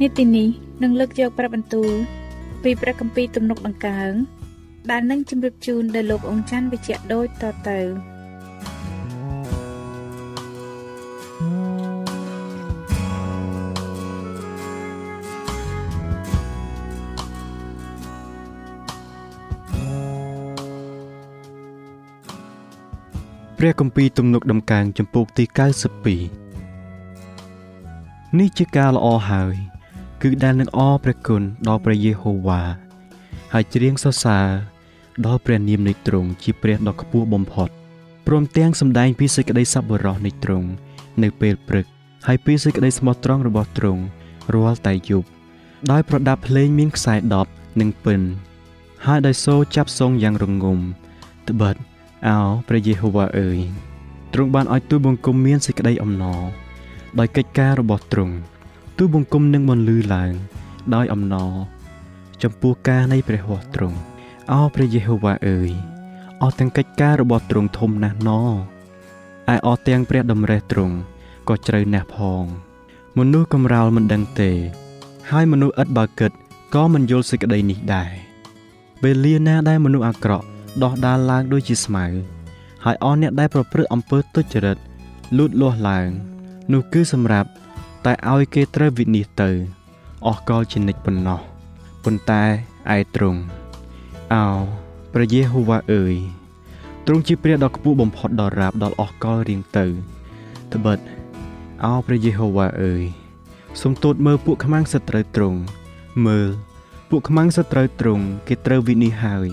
នេតិនេះនឹងលើកយកព្រះបន្ទូលពីព្រះគម្ពីរទំនុកដង្កើងដែលនឹងជម្រាបជូនដល់លោកអង្គច័ន្ទវិជ្ជៈដូចតទៅព្រះគម្ពីរទំនុកដំកើងចំពោះទី92នេះជាការល្អហើយ គឺដែលនឹងអរព្រះគុណដល់ព្រះយេហូវ៉ាហើយច្រៀងសរសើរដល់ព្រះនាមនៃទ្រង់ជាព្រះដ៏ខ្ពស់បំផុតព្រមទាំងសម្ដែងពីសេចក្តីសប្បុរសនៃទ្រង់នៅពេលព្រឹក ហើយពីសេចក្តីស្មោះត្រង់របស់ទ្រង់រាល់តែយប់ដោយប្រដាប់ភ្លេងមានខ្សែ10និងពិនហើយដោយសូរចាប់សងយ៉ាងរងំត្បិតអោព្រះយេហូវ៉ាអើយទ្រង់បានឲ្យទូបង្គំមានសេចក្តីអំណរដោយកិច្ចការរបស់ទ្រង់ ទូបង្គំនឹងបន្លឺឡើង ដោយអំណរចំពោះការនៃព្រះហស្ថទ្រង់អោព្រះយេហូវ៉ាអើយអស់ទាំងកិច្ចការរបស់ទ្រង់ធំណាស់ណឯអស់ទាំងព្រះតម្រេះទ្រង់ក៏ជ្រៅណាស់ផង មនុស្សកំរោលមិនដឹងទេ ហើយមនុស្សឥតបើគិតក៏មិនយល់សេចក្តីនេះដែរពេលលាណាដែលមនុស្សអាក្រក់ដោះដាលឡើងដូចជាស្មៅហើយអស់អ្នកដែលប្រព្រឹត្តអំពើទុច្ចរិតលូតលាស់ឡើង នោះគឺសម្រាប់ តែឲ្យគេត្រូវវិនិច្ឆ័យទៅអស់កលជានិច្ចប៉ុណ្ណោះប៉ុន្តែឯទ្រង់អោព្រះយេហូវ៉ាអើយទ្រង់ជាព្រះដ៏ខ្ពស់បំផុតដល់រាបដល់អស់កលរៀងទៅត្បិតអោព្រះយេហូវ៉ាអើយសូមទូតមើលពួកខ្មាំងសត្រូវទ្រង់មើលពួកខ្មាំងសត្រូវទ្រង់គេត្រូវវិនិច្ឆ័យហើយ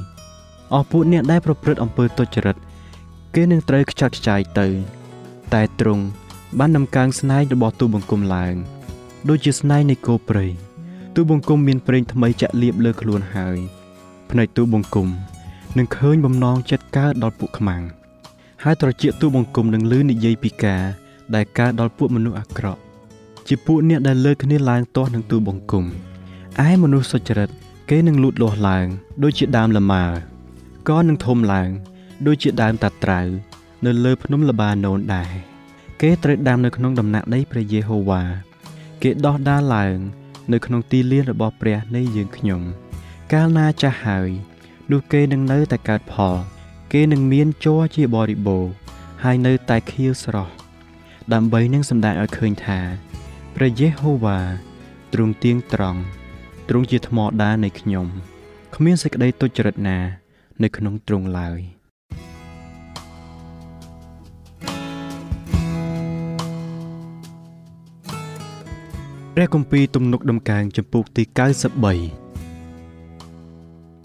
អស់ពួកអ្នកដែលប្រព្រឹត្តអំពើទុច្ចរិត គេនឹងត្រូវខ្ចាត់ខ្ចាយទៅ តែទ្រង់ បាននំកើងស្នែងរបស់ទូបង្គំឡើងដូចជាស្នែងនៃគោព្រៃទូបង្គំមានប្រេងថ្មីចាក់លាបលើខ្លួនហើយភ្នែកទូបង្គំនឹងឃើញបំណងចិត្តកើតដល់ពួកខ្មាំងហើយត្រចៀកទូបង្គំនឹងលឺនិយាយពីការដែលកើតដល់ពួកមនុស្សអាក្រក់ជាពួកអ្នកដែលលើគ្នាឡើងទាស់នឹងទូបង្គំឯមនុស្សសុចរិតគេនឹងលូតលាស់ឡើង ដូចជាដើមលម៉ើក៏នឹងធំឡើង ដូចជាដើមតាត្រៅនៅលើភ្នំលបាណូនដែរ គេត្រូវដាំនៅក្នុងដំណាក់ដីព្រះយេហូវ៉ាគេដោះដាលឡើង នៅក្នុងទីលានរបស់ព្រះនៃយើងខ្ញុំ កាលណាចាស់ហើយនោះគេនឹងនៅតែកើតផល គេនឹងមានជ័រជាបរិបូរហើយនៅតែខៀវស្រស់ដើម្បីនឹងសម្ដែងឲ្យឃើញថាព្រះយេហូវ៉ាទ្រង់ទៀងត្រង់ទ្រង់ជាថ្មដានៃខ្ញុំគ្មានសេចក្តីទុច្ចរិតណា នៅក្នុងទ្រង់ឡើយ ព្រះគម្ពីរទំនុកដំកើងចំពុកទី93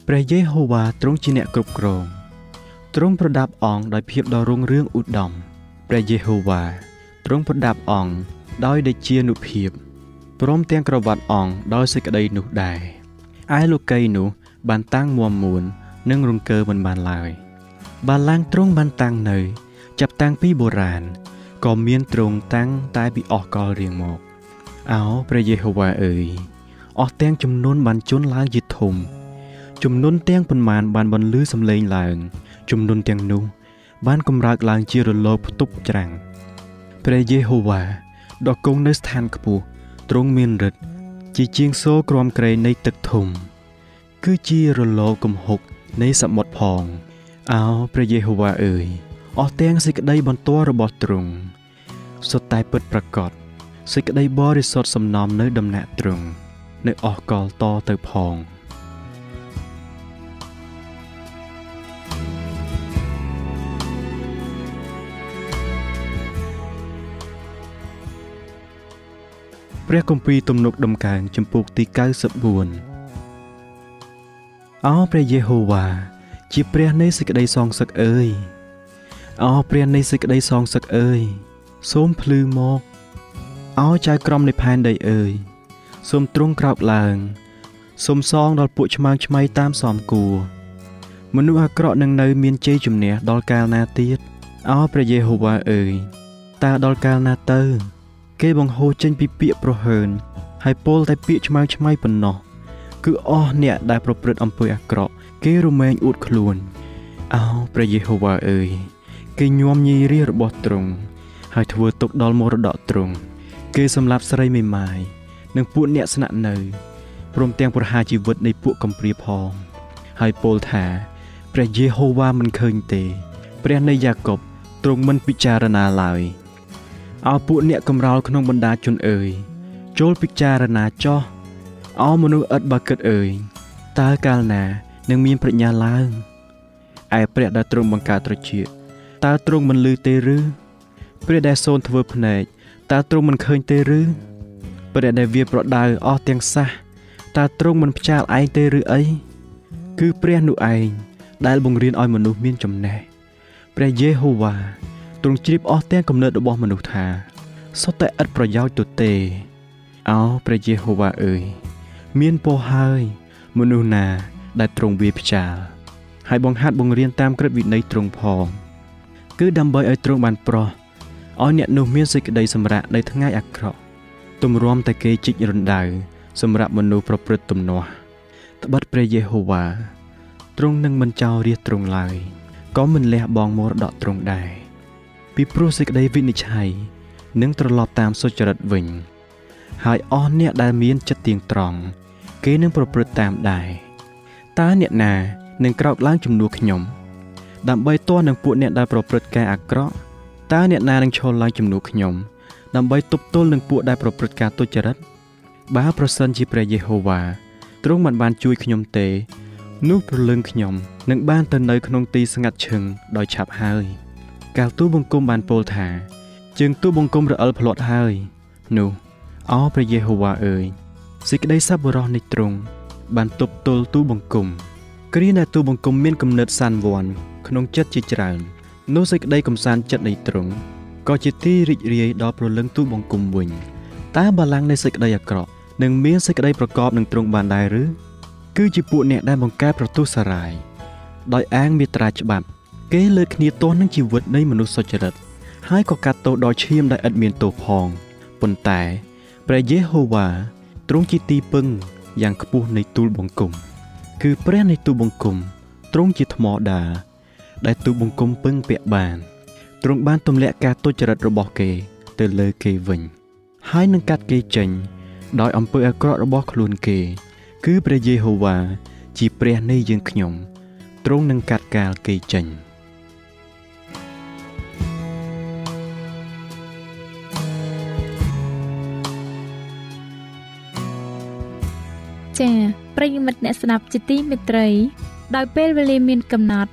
ព្រះយេហូវ៉ាទ្រង់ជាអ្នកគ្រប់គ្រងទ្រង់ប្រដាប់អង្គដោយភាពដ៏រុងរឿងឧត្តមព្រះយេហូវ៉ាទ្រង់ប្រដាប់អង្គដោយដេជានុភាពព្រមទាំងក្រវ៉ាត់អង្គដោយសេចក្តីនោះដែរឯលោកីនោះបានតាំងមួមមួននិងរង្គើមិនបានឡើយបាឡាំងទ្រង់បានតាំងនៅ ចាប់តាំងពីបុរាណក៏មានទ្រង់តាំងតែពីអស់កលរៀងមក អោព្រះយេហូវ៉ាអើយអស់ទាំងចំនួនបានជន់ឡើងជាធំជំនន់ទាំងប៉ុន្មានបានបន្លឺសំឡេងឡើងជំនន់ទាំងនោះ បានកម្រើកឡើងជារលកផ្ទុបច្រាំងព្រះយេហូវ៉ាដ៏គង់នៅស្ថានខ្ពស់ទ្រង់មានឫទ្ធិជាជាងសូរក្រំក្រែងនៃទឹកធំ គឺជារលកគំហុកនៃសមុទ្រផងអោព្រះយេហូវ៉ាអើយអស់ទាំងសេចក្តីបន្ទាល់របស់ទ្រង់សុទ្ធតែពិតប្រាកដ សេចក្តីបរិសុទ្ធសំណំនៅដំណាក់ទ្រង់នៅអស់កលតទៅផងព្រះគម្ពីរទំនុកដំកើងចំពោះទី94អោព្រះយេហូវ៉ាជាព្រះនៃសេចក្តីសងសឹកអើយអោព្រះនៃសេចក្តីសងសឹកអើយសូមភ្លឺមក អោចៅក្រមនៃផែនដីអើយសូមទ្រង់ក្រោកឡើងសូមសងដល់ពួកឆ្មើងឆ្មៃតាមសមគួរមនុស្សអាក្រក់នឹងនៅមានជ័យជំនះដល់កាលណាទៀតអោព្រះយេហូវ៉ាអើយតើដល់កាលណាទៅ គេបង្ហូរចេញពីពាក្យប្រហើនហើយពោលតែពាក្យឆ្មើងឆ្មៃប៉ុណ្ណោះគឺអស់អ្នកដែលប្រព្រឹត្តអំពើអាក្រក់គេរមែងអួតខ្លួនអោព្រះយេហូវ៉ាអើយគេញោមញីរារបស់ទ្រង់ហើយធ្វើទុកដល់មរតកទ្រង់ គេសម្លាប់ស្រីមេម៉ាយនិងពួកអ្នកស្នាក់នៅព្រមទាំងប្រហារជីវិតនៃពួកកំព្រាផង ហើយពោលថាព្រះយេហូវ៉ាមិនឃើញទេ ព្រះនៃយ៉ាកុបទ្រង់មិនពិចារណាឡើយអោពួកអ្នកកំរោលក្នុងបណ្ដាជនអើយចូលពិចារណាចោះអោមនុស្សឥតបើគិតអើយតើកាលណានឹងមានប្រាជ្ញាឡើងឯព្រះដែលទ្រង់បង្កើតត្រចៀកតើទ្រង់មិនលឺទេឬព្រះដែលសូនធ្វើភ្នែក តើទ្រង់មិនឃើញទេឬព្រះដែលវាប្រដៅអស់ទាំងសះតើទ្រង់មិនផ្ចាលឯងទេឬអីគឺព្រះនោះឯងដែលបង្រៀនឲ្យមនុស្សមានចំណេះព្រះយេហូវ៉ាទ្រង់ជ្រាបអស់ទាំងគំនិតរបស់មនុស្សថាសុទ្ធតែឥតប្រយោជន៍ទទេអោព្រះយេហូវ៉ាអើយមានពរហើយមនុស្សណាដែលទ្រង់វាផ្ចាលហើយបង្ហាត់បង្រៀនតាមក្រឹតវិន័យទ្រង់ផង គឺដើម្បីឲ្យទ្រង់បានប្រោះ ឲ្យអ្នកនោះមានសេចក្តីសម្រាកនៅថ្ងៃអាក្រក់ទម្រាំតែគេជីករណ្ដៅសម្រាប់មនុស្សប្រព្រឹត្តទំនាស់ត្បិតព្រះយេហូវ៉ាទ្រង់នឹងមិនចោលរាជទ្រង់ឡើយក៏មិនលះបង់មរតកទ្រង់ដែរពីព្រោះសេចក្តីវិនិច្ឆ័យនឹងត្រឡប់តាមសុចរិតវិញ ហើយអស់អ្នកដែលមានចិត្តទៀងត្រង់គេនឹងប្រព្រឹត្តតាមដែរតើអ្នកណានឹងក្រោកឡើងជំនួសខ្ញុំ ដើម្បីទាស់នឹងពួកអ្នកដែលប្រព្រឹត្តការអាក្រក់ តើអ្នកណានឹងឈរឡើងជំនួសខ្ញុំដើម្បីទប់ទល់នឹងពួកដែលប្រព្រឹត្តការទុច្ចរិតបើប្រសិនជាព្រះយេហូវ៉ាទ្រង់មិនបានជួយខ្ញុំទេនោះព្រលឹងខ្ញុំនឹងបានទៅនៅក្នុងទីស្ងាត់ឈឹងដោយឆាប់ហើយ កាលទូបង្គំបានពោលថាជើងទូបង្គំរអិលផ្លាត់ហើយ នោះអោព្រះយេហូវ៉ាអើយសេចក្តីសប្បុរសនៃទ្រង់បានទប់ទល់ទូបង្គំគ្រាដែលទូបង្គំមានគំនិតសានវ័នក្នុងចិត្តជាច្រើន នោះសេចក្តីកំសាន្តចិត្តនៃទ្រង់ក៏ជាទីរីករាយដល់ប្រលឹងទូបង្គំវិញតើបល្ល័ង្កនៃសេចក្តីអាក្រក់នឹងមានសេចក្តីប្រកបនឹងទ្រង់បានដែរឬគឺជាពួកអ្នកដែលបង្កើតប្រទុសរាយដោយអាងមេត្រាច្បាប់ គេលើកគ្នាទាស់នឹងជីវិតនៃមនុស្សសុចរិតហើយក៏កាត់ទោសដល់ឈាមដែលឥតមានទោសផងប៉ុន្តែព្រះយេហូវ៉ាទ្រង់ជាទីពឹងយ៉ាងខ្ពស់នៃទូលបង្គំ គឺព្រះនៃទូលបង្គំទ្រង់ជាថ្មដា ដែលទូលបង្គំពឹងពាក់បានទ្រង់បានទម្លាក់ការទុច្ចរិតរបស់គេ ទៅលើគេវិញ ហើយនឹងកាត់គេចេញ ដោយអំពើអាក្រក់របស់ខ្លួនគេ គឺព្រះយេហូវ៉ាជាព្រះនៃយើងខ្ញុំទ្រង់នឹងកាត់កាលគេចេញចា៎ប្រិយមិត្តអ្នកស្ដាប់ជាទីមេត្រី ដោយពេលវេលាមានកំណត់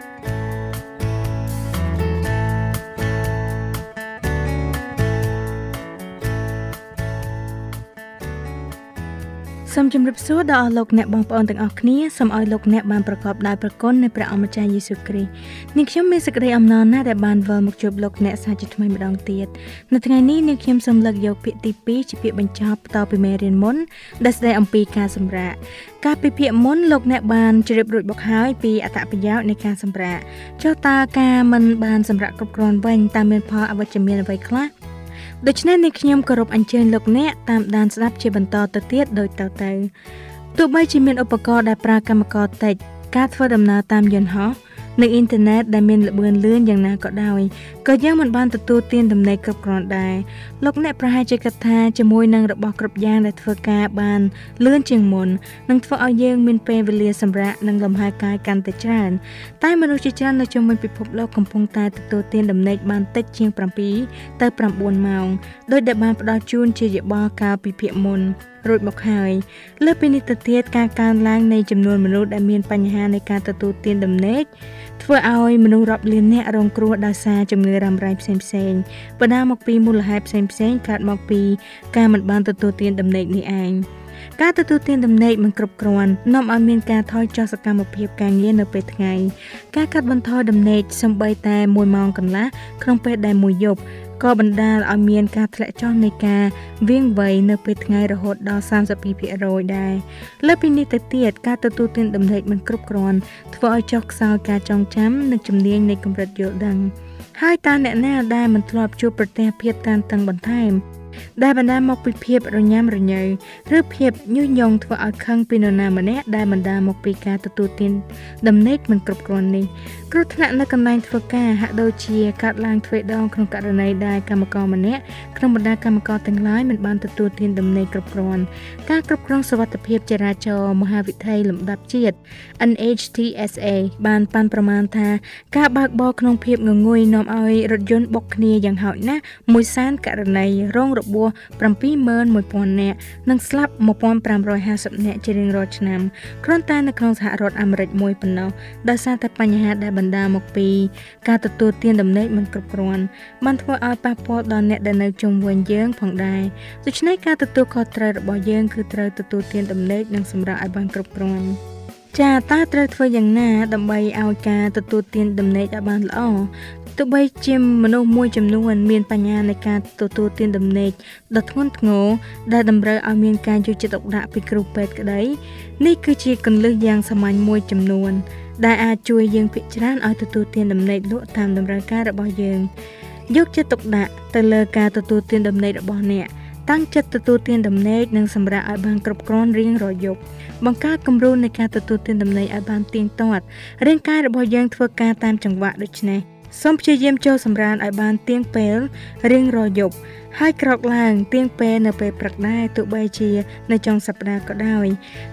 ។ សូមជម្រាបសួរដល់អស់លោកអ្នកបងប្អូនទាំងអស់គ្នាសូមឲ្យលោកអ្នកបានប្រកបដោយព្រះគុណនៃព្រះអម្ចាស់យេស៊ូវគ្រីស្ទនាងខ្ញុំមានសេចក្តីអំណរណាស់ដែលបានវិលមកជួបលោកអ្នកសាជាថ្មីម្ដងទៀតនៅថ្ងៃនេះនាងខ្ញុំសូមលើកយកពាក្យទី2ជាពាក្យបញ្ចប់តពីមេរៀនមុនដែលស្ដីអំពីការសម្រាកការពិភាក្សាមុនលោកអ្នកបានជ្រាបរួចមកហើយពីអត្ថប្រយោជន៍នៃការសម្រាកចុះតើការមិនបានសម្រាកគ្រប់គ្រាន់វិញតើមានផលអវិជ្ជមានអ្វីខ្លះ ដូច្នេះនេះខ្ញុំគោរពអញ្ជើញលោកអ្នកតាមដានស្ដាប់ជាបន្តទៅទៀតដោយតទៅទោះបីជាមានឧបករណ៍ដែលប្រើកម្មករតិចការធ្វើដំណើរតាមយន្តហោះ នៅអ៊ីនធឺណិតដែលមានល្បឿនលឿនយ៉ាងណាក៏ដោយក៏យើងមិនបានទទួលទានដំណេកគ្រប់គ្រាន់ដែរលោកអ្នកប្រហែលជាគិតថាជាមួយនឹងរបស់គ្រប់យ៉ាងដែលធ្វើការបានលឿនជាងមុននឹងធ្វើឲ្យយើងមានពេលវេលាសម្រាប់និងលំហែកាយកាន់តែច្រើនតែមនុស្សជាច្រើននៅជុំវិញពិភពលោកកំពុងតែទទួលទានដំណេកបានតិចជាង7ទៅ9ម៉ោងដោយដែលបានផ្ដល់ជូនជាយោបល់កាលពីភាគមុន រួចមកហើយលើពីនេះទៅទៀតការកើនឡើងនៃចំនួនមនុស្សដែលមានបញ្ហានៃការទទួលទានដំណេកធ្វើឲ្យមនុស្សរាប់លានអ្នករងគ្រោះដោយសារជំងឺរ៉ាំរ៉ៃផ្សេងផ្សេងបណ្ដាលមកពីមូលហេតុផ្សេងផ្សេងកើតមកពីការមិនបានទទួលទានដំណេកនេះឯងការទទួលទានដំណេកមិនគ្រប់គ្រាន់នាំឲ្យមានការថយចុះសកម្មភាពការងារនៅពេលថ្ងៃការកាត់បន្ថយដំណេកសម្បីតែ1ម៉ោងកន្លះក្នុងពេលដែលមួយយប់ ក៏បណ្ដាលឲ្យមានការធ្លាក់ចុះនៃការវាងវៃនៅពេលថ្ងៃរហូតដល់32%ដែរលើពីនេះទៅទៀតការទទួលទានដំណេកមិនគ្រប់គ្រាន់ធ្វើឲ្យចុះខ្សោយការចងចាំនិងជំនាញនៃកម្រិតយល់ដឹងហើយតើអ្នកណាដែលមិនធ្លាប់ជួបប្រទះភាពតានតឹងបន្ថែម ដែលបណ្ដាលមកពីភាពរញ៉ាំរញ៉ូវឬភាពញុះញង់ធ្វើឲ្យខឹងពីនរណាម្នាក់ដែលបណ្ដាលមកពីការទទួលទានដំណេកមិនគ្រប់គ្រាន់នេះគ្រោះថ្នាក់នៅកន្លែងធ្វើការហាក់ដូចជាកាត់ឡើងទ្វេដងក្នុងករណីដែលកម្មករម្នាក់ក្នុងបណ្ដាកម្មករទាំងឡាយមិនបានទទួលទានដំណេកគ្រប់គ្រាន់ការគ្រប់គ្រងសុវត្ថិភាពចរាចរណ៍មហាវិថីលំដាប់ជាតិ NHTSA បានប៉ាន់ប្រមាណថាការបើកបរក្នុងភាពងងុយនាំឲ្យរថយន្តបុកគ្នាយ៉ាងហោចណាស់1សែនករណីរងរបួស71000នាក់និងស្លាប់1550នាក់ជារៀងរាល់ឆ្នាំគ្រាន់តែនៅក្នុងសហរដ្ឋអាមេរិកមួយប៉ុណ្ណោះដោយសារតែបញ្ហាដែលបណ្ដាលមកពីការទទួលទានដំណេកមិនគ្រប់គ្រាន់បានធ្វើឲ្យប៉ះពាល់ដល់អ្នកដែលនៅជុំវិញយើងផងដែរដូច្នេះការទទួលខុសត្រូវរបស់យើងគឺត្រូវទទួលទានដំណេកនិងសម្រាប់ឲ្យបានគ្រប់គ្រាន់ចាតើត្រូវធ្វើយ៉ាងណាដើម្បីឲ្យការទទួលទានដំណេកឲ្យបានល្អ ទោះបីជាមនុស្សមួយចំនួនមានបញ្ហានៃការទទួលទានដំណេកដ៏ធ្ងន់ធ្ងរដែលតម្រូវឲ្យមានការយកចិត្តទុកដាក់ពីគ្រូពេទ្យក្តីនេះគឺជាគន្លឹះយ៉ាងសាមញ្ញមួយចំនួន ដែលអាចជួយយើងភាគច្រើនឲ្យទទួលទានដំណេកលក់តាមតម្រូវការរបស់យើង យកចិត្តទុកដាក់ទៅលើការទទួលទានដំណេករបស់អ្នកតាំងចិត្តទទួលទានដំណេកនិងសម្រាប់ឲ្យបានគ្រប់គ្រាន់រៀងរាល់យប់បង្កើតគំរូនៃការទទួលទានដំណេកឲ្យបានទៀងទាត់រាងកាយរបស់យើងធ្វើការតាមចង្វាក់ដូច្នេះ សូមព្យាយាមចូលសម្រានឲ្យបានទៀងពេលរៀងរាល់យប់ហើយក្រោកឡើងទៀងពេលនៅពេលព្រឹកដែរទោះបីជា នៅចុងសប្តាហ៍ក៏ដោយ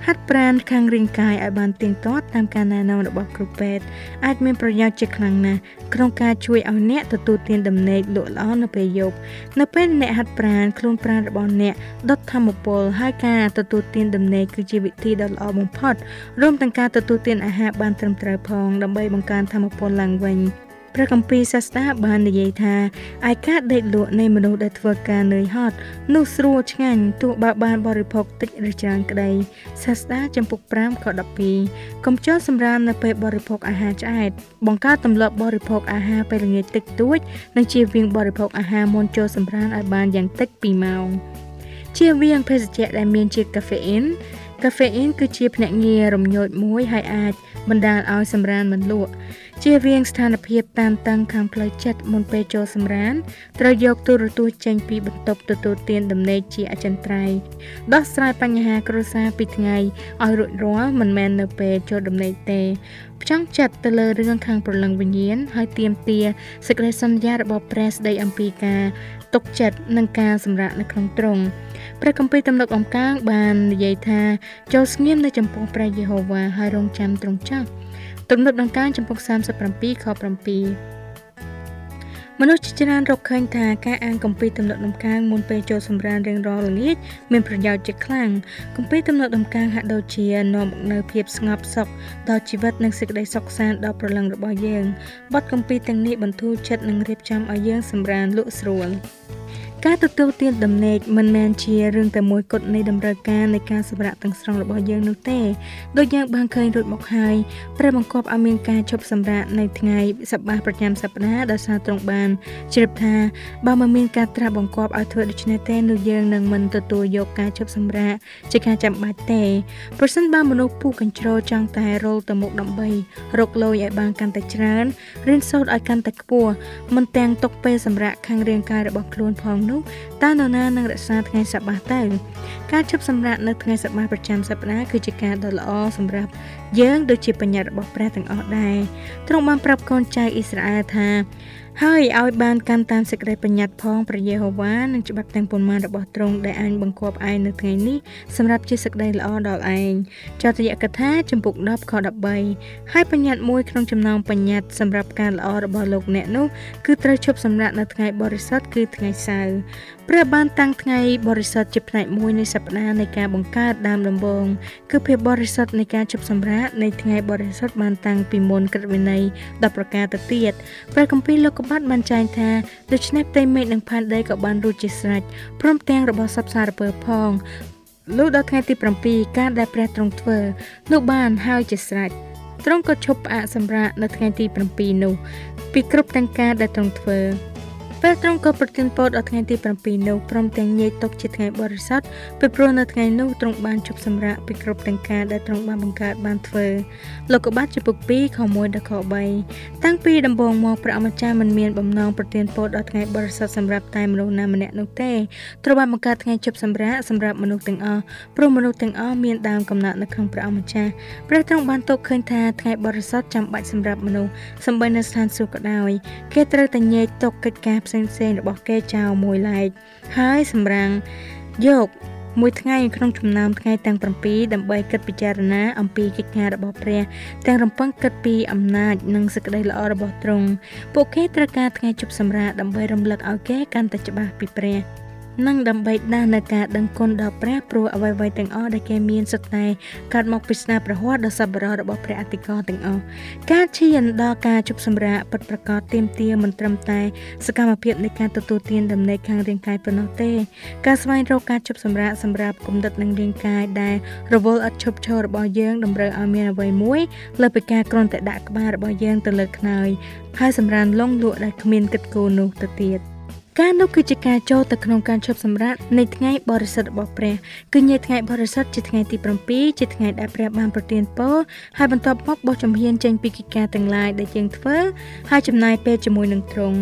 ហាត់ប្រាណខាងរាងកាយឲ្យបានទៀងទាត់តាមការណែនាំរបស់គ្រូពេទ្យអាចមានប្រយោជន៍ជាខ្លាំងណាស់ក្នុងការជួយឲ្យអ្នកទទួលទានដំណេកលក់ល្អនៅពេលយប់នៅពេលអ្នកហាត់ប្រាណខ្លួនប្រាណរបស់អ្នកដុតធម្មពលហើយការទទួលទានដំណេកគឺជាវិធីដ៏ល្អបំផុតរួមទាំងការទទួលទានអាហារបានត្រឹមត្រូវផងដើម្បីបង្កើនធម្មពលឡើងវិញ ព្រះគម្ពីរសាស្តាបាននិយាយថាឯការដេកលក់នៃមនុស្សដែលធ្វើការនឿយហត់នោះស្រួលឆ្ងាញ់ទោះបើបានបរិភោគតិចឬច្រើនក្តីសាស្តាចំពុក5ខ12កុំចោលសម្រាមនៅពេលបរិភោគអាហារឆ្អែតបង្កើតទម្លាប់បរិភោគអាហារពេលល្ងាចតិចតួចនិងជៀសវាងបរិភោគអាហារមុនចូលសម្រានឲ្យបានយ៉ាងតិច2ម៉ោងជៀសវាងភេសជ្ជៈដែលមានជាតិកាហ្វេអ៊ីន កាហ្វេអ៊ីនគឺជាភ្នាក់ងាររំញោចមួយហើយអាចបណ្ដាលឲ្យសម្រានមិនលក់ជៀសវាងស្ថានភាពតានតឹងខាងផ្លូវចិត្តមុនពេលចូលសម្រានត្រូវយកទូរទស្សន៍ចេញពីបន្ទប់ទទួលទានដំណេកជាអចិន្ត្រៃយ៍ដោះស្រាយបញ្ហាគ្រួសារពីថ្ងៃឲ្យរួចរាល់មិនមែននៅពេលចូលដំណេកទេផ្ចង់ចិត្តទៅលើរឿងខាងប្រលឹងវិញ្ញាណហើយទៀមទាសេចក្តីសន្យារបស់ព្រះស្ដីអំពីការទុកចិត្តនិងការសម្រាកនៅក្នុងទ្រង់ ព្រះគម្ពីរទំនុកអំកាងបាននិយាយថាចូលស្ងៀមនៅចំពោះព្រះយេហូវ៉ាហើយរងចាំទ្រង់ចោះទំនុកដង្កើងចំពុក37ខ7មនុស្សជាច្រើនរកឃើញថាការអានគម្ពីរទំនុកដំកើងមុនពេលចូលសម្រានរៀងរាល់ល្ងាចមានប្រយោជន៍ជាខ្លាំងគម្ពីរទំនុកដំកើងហាក់ដូចជានាំមកនូវភាពស្ងប់សុខដល់ជីវិតនិងសេចក្តីសុខសាន្តដល់ប្រលឹងរបស់យើងបទគម្ពីរទាំងនេះបន្ធូរចិត្តនិងរៀបចំឲ្យយើងសម្រានលក់ស្រួល ការទទួលទានដំណេកមិនមែនជារឿងតែមួយគត់នៃតម្រូវការនៃការសម្រាកទាំងស្រុងរបស់យើងនោះទេដូចយើងបានឃើញរួចមកហើយព្រះបង្គាប់ឲ្យមានការជប់សម្រាកនៅថ្ងៃសប្តាហ៍ប្រចាំសប្តាហ៍ដោយសារទ្រង់បានជ្រាបថាបើមិនមានការត្រាស់បង្គាប់ឲ្យធ្វើដូច្នេះទេនោះយើងនឹងមិនទទួលយកការជប់សម្រាកជាការចាំបាច់ទេប្រសិនបើមនុស្សពុះកញ្ជ្រោចង់តែរលទៅមុខដើម្បីរកលុយឲ្យបានកាន់តែច្រើនរៀនសូត្រឲ្យកាន់តែខ្ពស់មិនទាំងទុកពេលសម្រាកខាងរាងកាយរបស់ខ្លួនផងនោះតើនរណានឹងរក្សាថ្ងៃសប្តាហ៍ទៅការជប់សម្រាកនៅថ្ងៃសប្តាហ៍ប្រចាំសប្តាហ៍គឺជាការដ៏ល្អសម្រាប់យើងដូចជាបញ្ញត្តិរបស់ព្រះទាំងអស់ដែរទ្រង់បានប្រាប់កូនចៅអ៊ីស្រាអែលថា ហើយឲ្យបានកាន់តាមសេចក្តីបញ្ញត្តិផងព្រះយេហូវ៉ានិងច្បាប់ទាំងប៉ុន្មានរបស់ទ្រង់ដែលអញបង្គាប់ឯងនៅថ្ងៃនេះសម្រាប់ជាសេចក្តីល្អដល់ឯងចតយកថាចំពុក10ខ13ហើយបញ្ញត្តិមួយក្នុងចំណោមបញ្ញត្តិសម្រាប់ការល្អរបស់លោកអ្នកនោះគឺត្រូវឈប់សម្រាកនៅថ្ងៃបរិសុទ្ធគឺថ្ងៃសៅរ៍ព្រះបានតាំងថ្ងៃបរិសុទ្ធជាផ្នែកមួយនៃសប្តាហ៍នៃការបង្កើតដើមដំបូងគឺភាពបរិសុទ្ធនៃការជប់សម្រាកនៃថ្ងៃបរិសុទ្ធបានតាំងពីមុនក្រឹតវិន័យ10ប្រការទៅទៀតព្រះគម្ពីរលោកុបាតបានចែងថាដូច្នេះផ្ទៃមេឃនិងផែនដីក៏បានរួចជាស្រេចព្រមទាំងរបស់សពសារពើផងលុះដល់ថ្ងៃទី7ការដែលព្រះទ្រង់ធ្វើនោះបានហើយជាស្រេចទ្រង់ក៏ឈប់ផ្អាកសម្រាកនៅថ្ងៃទី7នោះពីគ្រប់ទាំងការដែលទ្រង់ធ្វើ ពេលទ្រង់ក៏ប្រទានពរដល់ថ្ងៃទី7នោះព្រមទាំងញែកទុកជាថ្ងៃបរិសុទ្ធពីព្រោះនៅថ្ងៃនោះទ្រង់បានជប់សម្រាកពីគ្រប់ទាំងការដែលទ្រង់បានបង្កើតបានធ្វើលោកក៏បានជាពុក2ខ1ដល់ខ3តាំងពីដំបូងមកព្រះអម្ចាស់មិនមានបំណងប្រទានពរដល់ថ្ងៃបរិសុទ្ធសម្រាប់តែមនុស្សណាម្នាក់នោះទេទ្រង់បានបង្កើតថ្ងៃជប់សម្រាកសម្រាប់មនុស្សទាំងអស់ព្រោះមនុស្សទាំងអស់មានដើមកំណត់នៅក្នុងព្រះអម្ចាស់ព្រះទ្រង់បានទុកឃើញថាថ្ងៃបរិសុទ្ធចាំបាច់សម្រាប់មនុស្សសំបីនៅស្ថានសួគ៌ក៏ដោយគេត្រូវតែញែកទុកកិច្ចការផ្សេងផ្សេងរបស់គេចោលមួយឡែកហើយសម្រាំងយកមួយថ្ងៃក្នុងចំណោមថ្ងៃទាំង7ដើម្បីគិតពិចារណាអំពីកិច្ចការរបស់ព្រះទាំងរំពឹងគិតពីអំណាចនិងសេចក្តីល្អរបស់ទ្រង់ពួកគេត្រូវការថ្ងៃជប់សម្រាកដើម្បីរំលឹកឲ្យគេកាន់តែច្បាស់ពីព្រះ និងដើម្បីដាស់នៅការដឹងគុណដល់ព្រះព្រោះអ្វីៗទាំងអស់ដែលគេមានសុទ្ធតែកើតមកពីស្នាប្រហ័សដ៏សប្បុរសរបស់ព្រះអតិកោទាំងអស់ការឈានដល់ការជប់សម្រាកពិតប្រាកដទៀមទាមិនត្រឹមតែសកម្មភាពនៃការទទួលទានដំណេកខាងរាងកាយប៉ុណ្ណោះទេការស្វែងរកការជប់សម្រាកសម្រាប់គំនិតនិងរាងកាយដែលរវល់ឥតឈប់ឈររបស់យើងតម្រូវឲ្យមានអ្វីមួយលើពីការគ្រាន់តែដាក់ក្បាលរបស់យើងទៅលើខ្នើយហើយសម្រានលងលក់ដែលគ្មានគិតគូរនោះទៅទៀត។ ការនោះគឺជាការចូលទៅក្នុងការឈប់សម្រាកនៃថ្ងៃបរិសុទ្ធរបស់ព្រះគឺញ៉េថ្ងៃបរិសុទ្ធជាថ្ងៃទី7ជាថ្ងៃដែលព្រះបានប្រទានពរហើយបន្ទាប់មកបោះជំហានចេញពីកិច្ចការទាំងឡាយដែលយើងធ្វើហើយចំណាយពេលជាមួយនឹងទ្រង់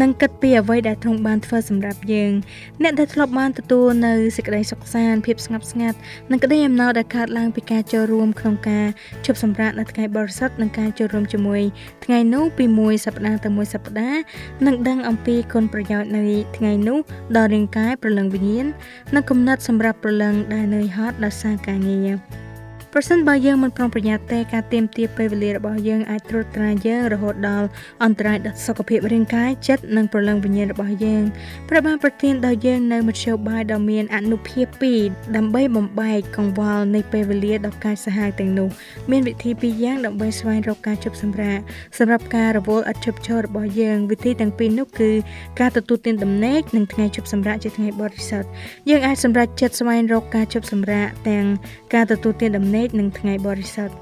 និងគិតពីអ្វីដែលទ្រង់បានធ្វើសម្រាប់យើងអ្នកដែលធ្លាប់បានទទួលនៅសេចក្តីសុខសាន្តភាពស្ងប់ស្ងាត់និងក្តីអំណរដែលកើតឡើងពីការចូលរួមក្នុងការជប់សម្រាកនៅថ្ងៃបរិសុទ្ធនិងការចូលរួមជាមួយថ្ងៃនោះពីមួយសប្តាហ៍ទៅមួយសប្តាហ៍និងដឹងអំពីគុណប្រយោជន៍នៅថ្ងៃនោះដល់រាងកាយប្រលឹងវិញ្ញាណនិងគំនិតសម្រាប់ប្រលឹងដែលនឿយហត់ដោយសារការងារ ប្រសិនបើយើងមិនប្រុងប្រយ័ត្នទេការទៀមទាពេលវេលារបស់យើងអាចត្រួតត្រាយើងរហូតដល់អន្តរាយដល់សុខភាពរាងកាយចិត្តនិងប្រលឹងវិញ្ញាណរបស់យើងព្រះបានប្រទានដល់យើងនៅមធ្យោបាយដ៏មានអនុភាពពីរដើម្បីបំបែកកង្វល់នៃពេលវេលាដ៏កាចសាហាវទាំងនោះមានវិធីពីរយ៉ាងដើម្បីស្វែងរកការជប់សម្រាកសម្រាប់ការរវល់ឥតឈប់ឈររបស់យើងវិធីទាំងពីរនោះគឺការទទួលទានដំណេកនិងថ្ងៃជប់សម្រាកជាថ្ងៃបរិសុទ្ធយើងអាចសម្រេចចិត្តស្វែងរកការជប់សម្រាកទាំងការទទួលទានដំណេកនិងថ្ងៃបរិសុទ្ធ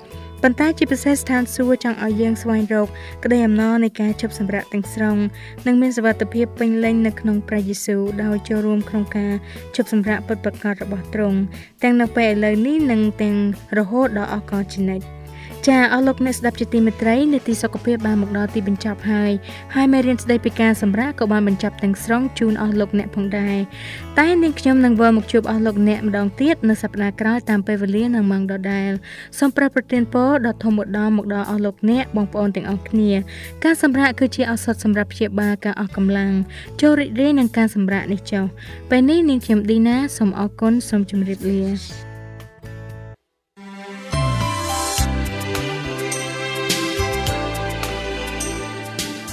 ប៉ុន្តែជាពិសេសស្ថានសួគ៌ចង់ឲ្យយើងស្វែងរកក្តីអំណរនៃការជប់សម្រាកទាំងស្រុងនិងមានសុវត្ថិភាពពេញលេញនៅក្នុងព្រះយេស៊ូវដោយចូលរួមក្នុងការជប់សម្រាកពិតប្រាកដរបស់ទ្រង់ទាំងនៅពេលឥឡូវនេះនិងទាំងរហូតដល់អកលជានិច្ច ចាអស់លោកអ្នកស្ដាប់ជាទីមេត្រីនេតិសុខភាពបានមកដល់ទីបញ្ចប់ហើយហើយមេរៀនស្ដីពីការសម្រាកក៏បានបញ្ចប់ទាំងស្រុងជូនអស់លោកអ្នកផងដែរតែនាងខ្ញុំនឹងវិលមកជួបអស់លោកអ្នកម្ដងទៀតនៅសប្ដាហ៍ក្រោយតាមពេលវេលានិងម៉ោងដដែលសូមប្រប្រទានពរដល់ធម្មឧត្តមមកដល់អស់លោកអ្នកបងប្អូនទាំងអស់គ្នា ការសម្រាកគឺជាឱសថសម្រាប់ព្យាបាលការអស់កម្លាំងចូលរីករាយនឹងការសម្រាកនេះចុះពេលនេះនាងខ្ញុំឌីណាសូមអរគុណសូមជម្រាបលា